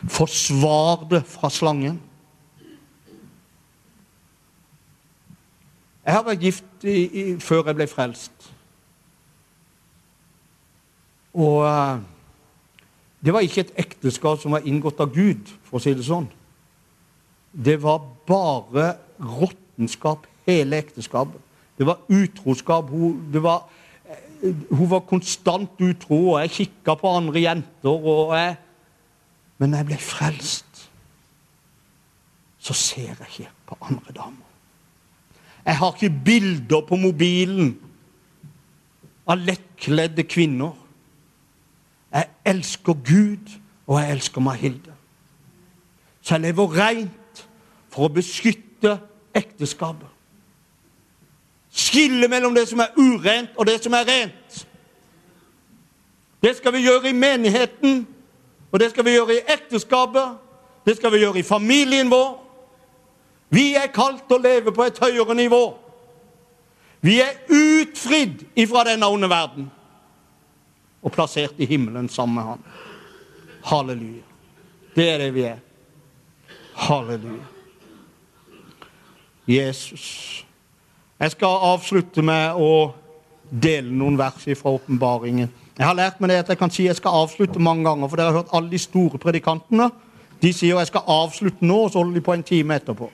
Forsvar det fra slangen. Jeg har vært gift i, i, før jeg ble frelst. Og uh, det var ikke et ekteskap som var inngått av Gud, for å si det sånn. Det var bare råttenskap, hele ekteskapet. Det var utroskap. Hun, det var, uh, hun var konstant utro, og jeg kikka på andre jenter. jeg, Men når jeg ble frelst, så ser jeg ikke på andre damer. Jeg har ikke bilder på mobilen av lettkledde kvinner. Jeg elsker Gud, og jeg elsker Mahilde. Så jeg lever rent for å beskytte ekteskapet. Skille mellom det som er urent, og det som er rent. Det skal vi gjøre i menigheten, og det skal vi gjøre i ekteskapet. Det skal vi gjøre i familien vår. Vi er kalt til å leve på et høyere nivå. Vi er utfridd ifra denne onde verden og plassert i himmelen sammen med Han. Halleluja. Det er det vi er. Halleluja. Jesus. Jeg skal avslutte med å dele noen vers fra åpenbaringen. Jeg har lært meg det at jeg kan si jeg skal avslutte mange ganger, for dere har hørt alle de store predikantene. De sier jeg skal avslutte nå, og så holder de på en time etterpå.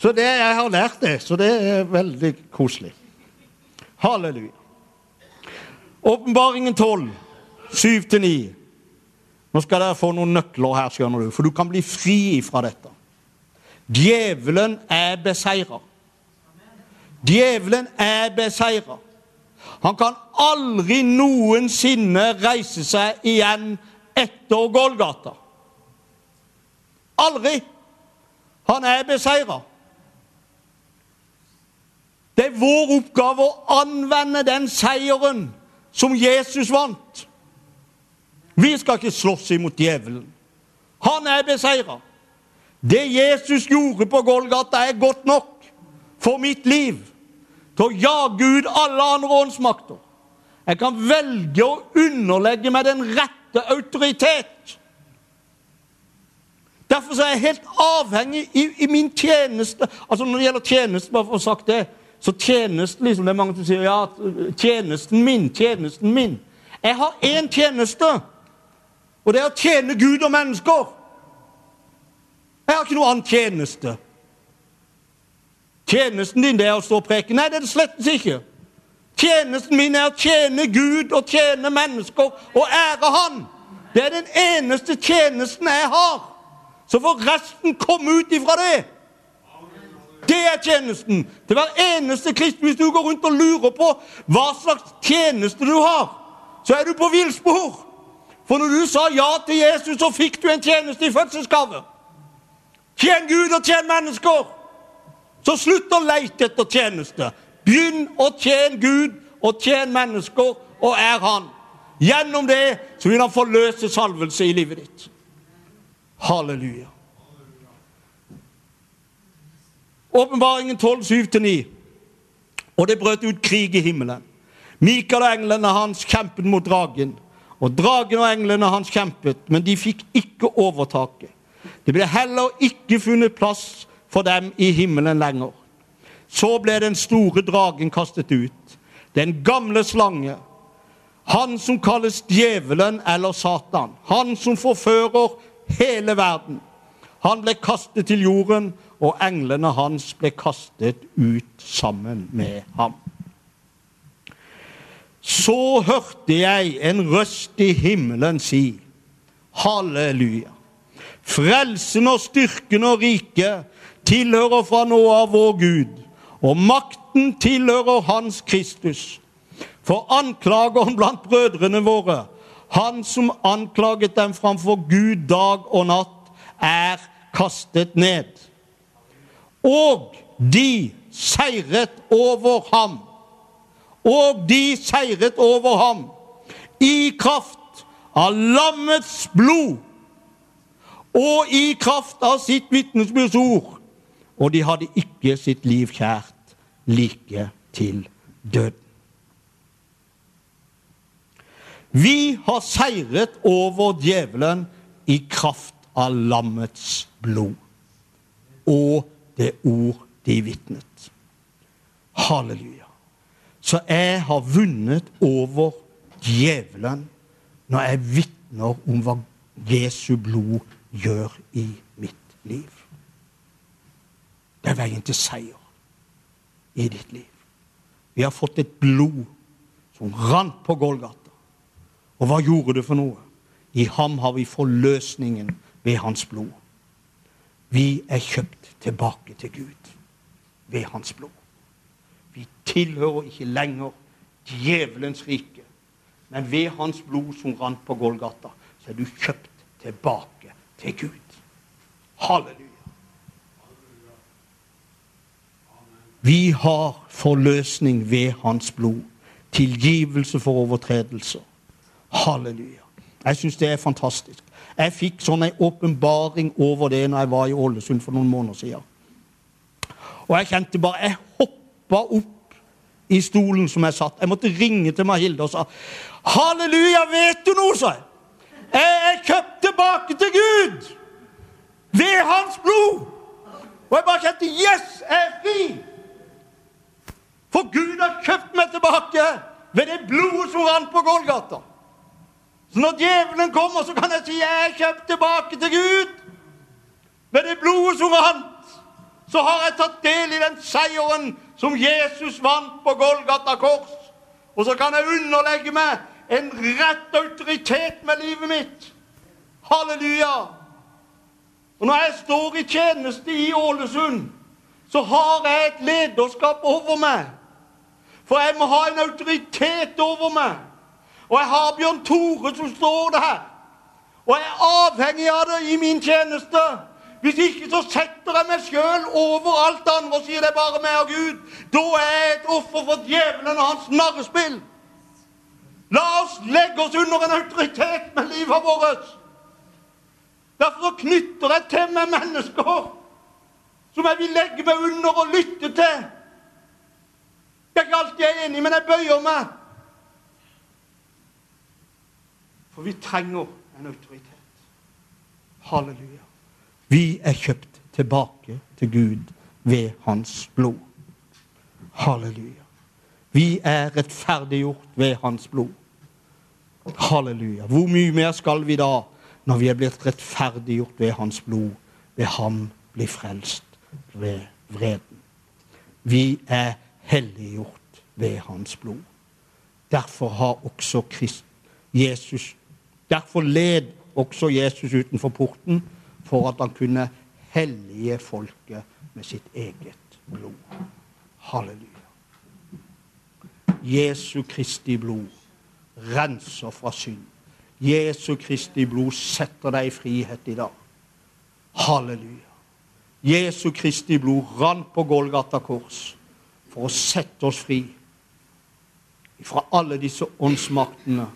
Så det, jeg har lært det, så det er veldig koselig. Halleluja. Åpenbaringen 12, 7-9. Nå skal dere få noen nøkler her, skjønner du, for du kan bli fri fra dette. Djevelen er beseira. Djevelen er beseira. Han kan aldri noensinne reise seg igjen etter Golgata. Aldri! Han er beseira. Det er vår oppgave å anvende den seieren som Jesus vant. Vi skal ikke slåss imot djevelen. Han er beseira. Det Jesus gjorde på Golgata, er godt nok for mitt liv til å jage ut alle andre åndsmakter. Jeg kan velge å underlegge meg den rette autoritet. Derfor er jeg helt avhengig i, i, min tjeneste Altså Når det gjelder tjeneste, bare for å sagt det, så tjenesten liksom, Det er mange som sier ja, tjenesten min, tjenesten min. Jeg har én tjeneste, og det er å tjene Gud og mennesker. Jeg har ikke noe annen tjeneste. Tjenesten din det er å stå og preke. Nei, det er det slett ikke. Tjenesten min er å tjene Gud og tjene mennesker og ære Han. Det er den eneste tjenesten jeg har. Så får resten komme ut ifra det. Det er tjenesten til hver eneste krist. Hvis du går rundt og lurer på hva slags tjeneste du har, så er du på villspor. For når du sa ja til Jesus, så fikk du en tjeneste i fødselsgave. Tjen Gud og tjen mennesker. Så slutt å leite etter tjeneste. Begynn å tjene Gud og tjene mennesker, og er Han. Gjennom det så vil Han forløse salvelse i livet ditt. Halleluja. Åpenbaringen 12, 7-9. Og det brøt ut krig i himmelen. Mikael og englene hans kjempet mot dragen. Og dragen og englene hans kjempet, men de fikk ikke overtaket. Det ble heller ikke funnet plass for dem i himmelen lenger. Så ble den store dragen kastet ut, den gamle slange. Han som kalles djevelen eller Satan. Han som forfører hele verden. Han ble kastet til jorden, og englene hans ble kastet ut sammen med ham. Så hørte jeg en røst i himmelen si, Halleluja. Frelsen og styrken og riket tilhører fra nå av vår Gud, og makten tilhører Hans Kristus. For anklageren blant brødrene våre, han som anklaget dem framfor Gud dag og natt, er kastet ned. Og de seiret over ham. Og de seiret over ham i kraft av lammets blod og i kraft av sitt vitnesbyrdsord. Og de hadde ikke sitt liv kjært like til døden. Vi har seiret over djevelen i kraft av lammets blod og det ord de vitnet. Halleluja. Så jeg har vunnet over djevelen når jeg vitner om hva Jesu blod gjør i mitt liv. Det er veien til seier i ditt liv. Vi har fått et blod som rant på Golgata. Og hva gjorde det for noe? I ham har vi forløsningen ved hans blod. Vi er kjøpt tilbake til Gud ved hans blod. Vi tilhører ikke lenger djevelens rike, men ved hans blod som rant på Golgata, så er du kjøpt tilbake til Gud. Halleluja. Vi har forløsning ved hans blod. Tilgivelse for overtredelser. Halleluja. Jeg syns det er fantastisk. Jeg fikk sånn en åpenbaring over det når jeg var i Ålesund for noen måneder siden. Og jeg kjente bare Jeg hoppa opp i stolen som jeg satt. Jeg måtte ringe til Mahilde og sa Halleluja, vet du noe, sa jeg? Jeg er kjøpt tilbake til Gud ved hans blod. Og jeg bare kjente Yes, jeg er fri! For Gud har kjøpt meg tilbake ved det blodet som rant på Golgata. Så når djevelen kommer, så kan jeg si jeg er kjøpt tilbake til Gud. Ved det blodet som rant, så har jeg tatt del i den seieren som Jesus vant på Golgata kors. Og så kan jeg underlegge meg en rett autoritet med livet mitt. Halleluja! Og når jeg står i tjeneste i Ålesund, så har jeg et lederskap over meg. For jeg må ha en autoritet over meg. Og jeg har Bjørn Tore som står der. Og jeg er avhengig av det i min tjeneste. Hvis ikke så setter jeg meg sjøl over alt andre og sier det er bare meg og Gud. Da er jeg et offer for djevelen og hans narrespill. La oss legge oss under en autoritet med livet vårt. Derfor knytter jeg til meg mennesker som jeg vil legge meg under og lytte til. Jeg er ikke alt jeg er enig, i, men jeg bøyer meg. For vi trenger en autoritet. Halleluja. Vi er kjøpt tilbake til Gud ved Hans blod. Halleluja. Vi er rettferdiggjort ved Hans blod. Halleluja. Hvor mye mer skal vi da, når vi er blitt rettferdiggjort ved Hans blod, ved Ham bli frelst ved vreden? Vi er helliggjort ved Hans blod. Derfor har også Christ, Jesus Derfor led også Jesus utenfor porten, for at han kunne hellige folket med sitt eget blod. Halleluja. Jesu Kristi blod renser fra synd. Jesu Kristi blod setter deg i frihet i dag. Halleluja. Jesu Kristi blod rant på Golgata kors for å sette oss fri fra alle disse åndsmaktene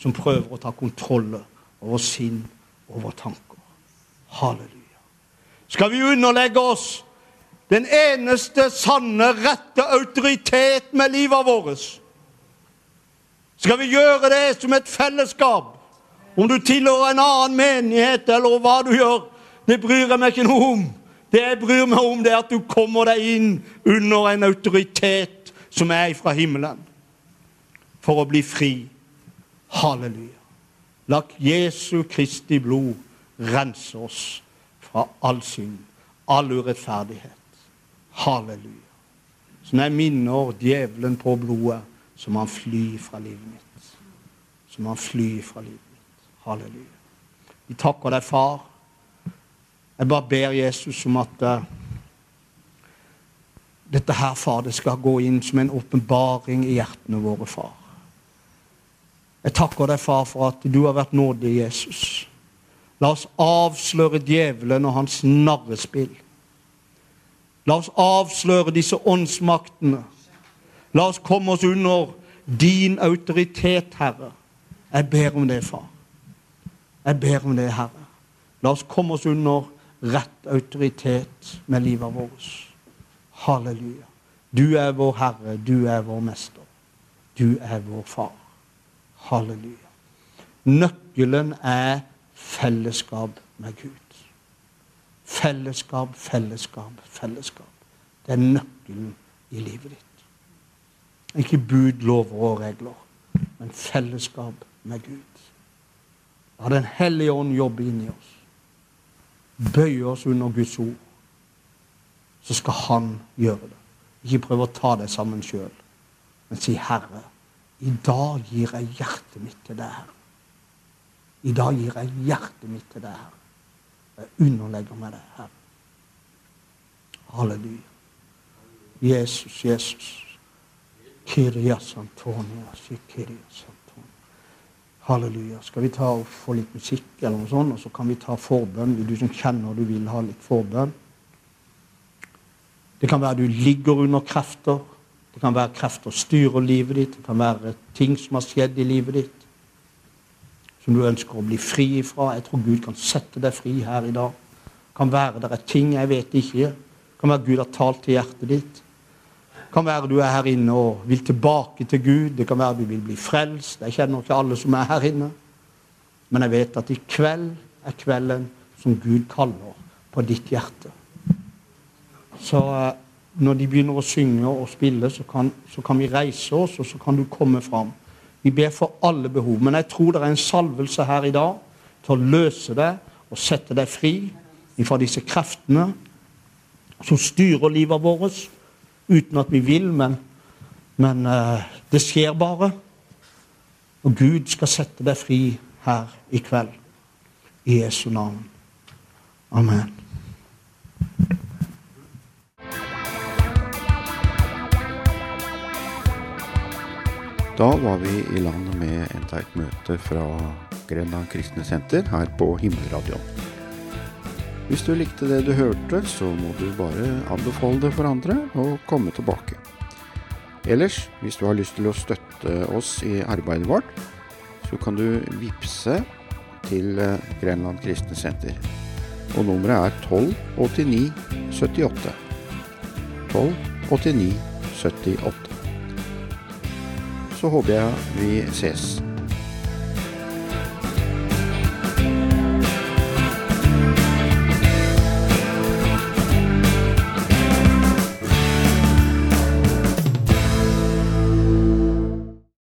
som prøver å ta kontroll over sinn, våre tanker. Halleluja. Skal vi underlegge oss den eneste sanne, rette autoritet med livet vårt? Skal vi gjøre det som et fellesskap? Om du tilhører en annen menighet, eller hva du gjør, det bryr jeg meg ikke noe om. Det jeg bryr meg om, det er at du kommer deg inn under en autoritet som er fra himmelen, for å bli fri. Halleluja. La Jesu Kristi blod rense oss fra all synd, all urettferdighet. Halleluja. Så når jeg minner djevelen på blodet, så må han fly fra livet mitt. Så må han fly fra livet mitt. Halleluja. Vi takker deg, far. Jeg bare ber Jesus om at uh, dette her, far, det skal gå inn som en åpenbaring i hjertene våre, far. Jeg takker deg, far, for at du har vært nådig, Jesus. La oss avsløre djevelen og hans narrespill. La oss avsløre disse åndsmaktene. La oss komme oss under din autoritet, Herre. Jeg ber om det, far. Jeg ber om det, Herre. La oss komme oss under rett autoritet med livet vårt. Halleluja. Du er vår Herre, du er vår Mester. Du er vår Far. Halleluja. Nøkkelen er fellesskap med Gud. Fellesskap, fellesskap, fellesskap. Det er nøkkelen i livet ditt. Ikke bud, lover og regler, men fellesskap med Gud. La Den hellige ånd jobbe inni oss. Bøye oss under Guds ord. Så skal Han gjøre det. Ikke prøve å ta det sammen sjøl, men si, 'Herre, i dag gir jeg hjertet mitt til deg, Herre'. I dag gir jeg hjertet mitt til deg, Herre. Jeg underlegger meg deg, Herre. Halleluja. Jesus, Jesus. Kyrias Antonias, Kyrias Antonias. Halleluja. Skal vi ta og få litt musikk, eller noe sånt, og så kan vi ta forbønn? Du som kjenner du vil ha litt forbønn. Det kan være du ligger under krefter. Det kan være krefter styrer livet ditt. Det kan være ting som har skjedd i livet ditt som du ønsker å bli fri ifra. Jeg tror Gud kan sette deg fri her i dag. Det kan være det er ting jeg vet ikke. Det kan være Gud har talt til hjertet ditt. Kan være du er her inne og vil tilbake til Gud. Det kan være du vil bli frelst. Jeg kjenner ikke alle som er her inne. Men jeg vet at i kveld er kvelden som Gud kaller på ditt hjerte. Så eh, når de begynner å synge og spille, så kan, så kan vi reise oss, og så kan du komme fram. Vi ber for alle behov. Men jeg tror det er en salvelse her i dag til å løse det og sette deg fri fra disse kreftene som styrer livet vårt uten at vi vil, men, men uh, det skjer bare. Og Gud skal sette deg fri her i kveld. I Jesu navn. Amen. Da var vi i land med enda et møte fra Grenland kristne senter her på Himmelradioen. Hvis du likte det du hørte, så må du bare anbefale det for andre og komme tilbake. Ellers, hvis du har lyst til å støtte oss i arbeidet vårt, så kan du vippse til eh, Grenland kristne senter. Og nummeret er 1289 78. 1289 78 så håper jeg vi ses.